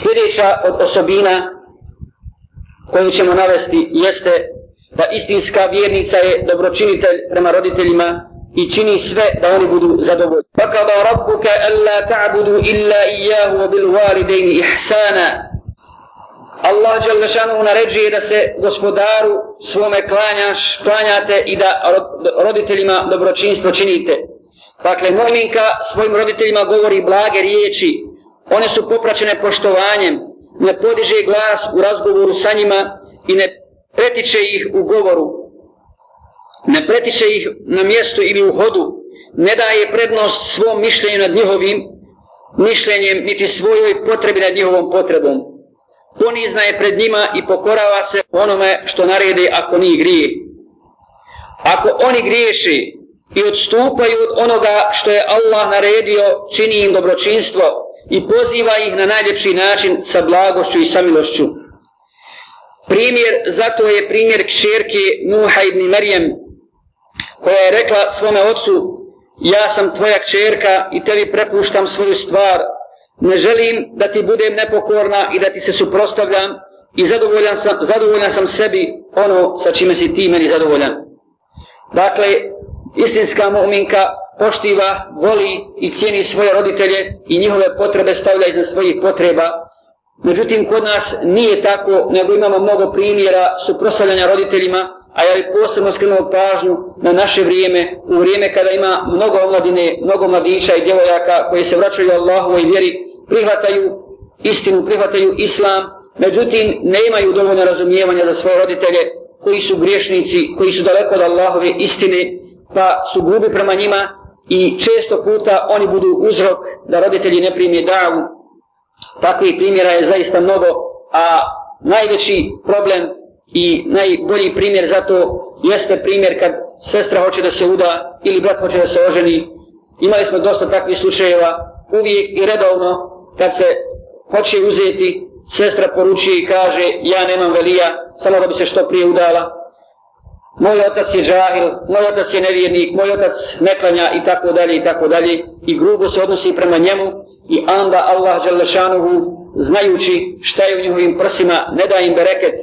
Sljedeća od osobina koju ćemo navesti jeste da istinska vjernica je dobročinitelj prema roditeljima i čini sve da oni budu zadovoljni. Fakada rabbuka alla ta'budu illa iyyahu wa bil walidaini ihsana. Allah dželle šanu naređuje da se gospodaru svome klanjaš, klanjate i da roditeljima dobročinstvo činite. Dakle, mu'minka svojim roditeljima govori blage riječi, one su popraćene poštovanjem, ne podiže glas u razgovoru sa njima i ne pretiče ih u govoru, ne pretiče ih na mjestu ili u hodu, ne daje prednost svom mišljenju nad njihovim mišljenjem, niti svojoj potrebi nad njihovom potrebom. Ponizna je pred njima i pokorava se onome što naredi ako nije grije. Ako oni griješi i odstupaju od onoga što je Allah naredio, čini im dobročinstvo i poziva ih na najljepši način sa blagošću i samilošću. Primjer, zato je primjer kćerke Nuha ibn Marijem, koja je rekla svome ocu, ja sam tvoja kćerka i tebi prepuštam svoju stvar, ne želim da ti budem nepokorna i da ti se suprostavljam i zadovoljan sam, zadovoljan sam sebi ono sa čime si ti meni zadovoljan. Dakle, istinska mu'minka poštiva, voli i cijeni svoje roditelje i njihove potrebe stavlja iznad svojih potreba. Međutim, kod nas nije tako, nego imamo mnogo primjera suprostavljanja roditeljima, a ja bih posebno skrenuo pažnju na naše vrijeme, u vrijeme kada ima mnogo omladine, mnogo mladića i djevojaka koji se vraćaju Allahu i vjeri, prihvataju istinu, prihvataju islam, međutim, ne imaju dovoljno razumijevanja za svoje roditelje, koji su griješnici, koji su daleko od Allahove istine, pa su grubi prema njima i često puta oni budu uzrok da roditelji ne primije davu. Takvih primjera je zaista mnogo, a najveći problem i najbolji primjer za to jeste primjer kad sestra hoće da se uda ili brat hoće da se oženi. Imali smo dosta takvih slučajeva, uvijek i redovno kad se hoće uzeti, sestra poručuje i kaže ja nemam velija, samo da bi se što prije udala, moj otac je džahil, moj otac je nevjernik, moj otac ne klanja i tako dalje i tako dalje i grubo se odnosi prema njemu i onda Allah Đalešanuhu znajući šta je u njihovim prsima ne da im bereket,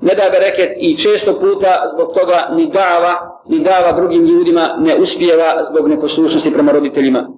ne da bereket i često puta zbog toga ni dava, ni dava drugim ljudima ne uspijeva zbog neposlušnosti prema roditeljima.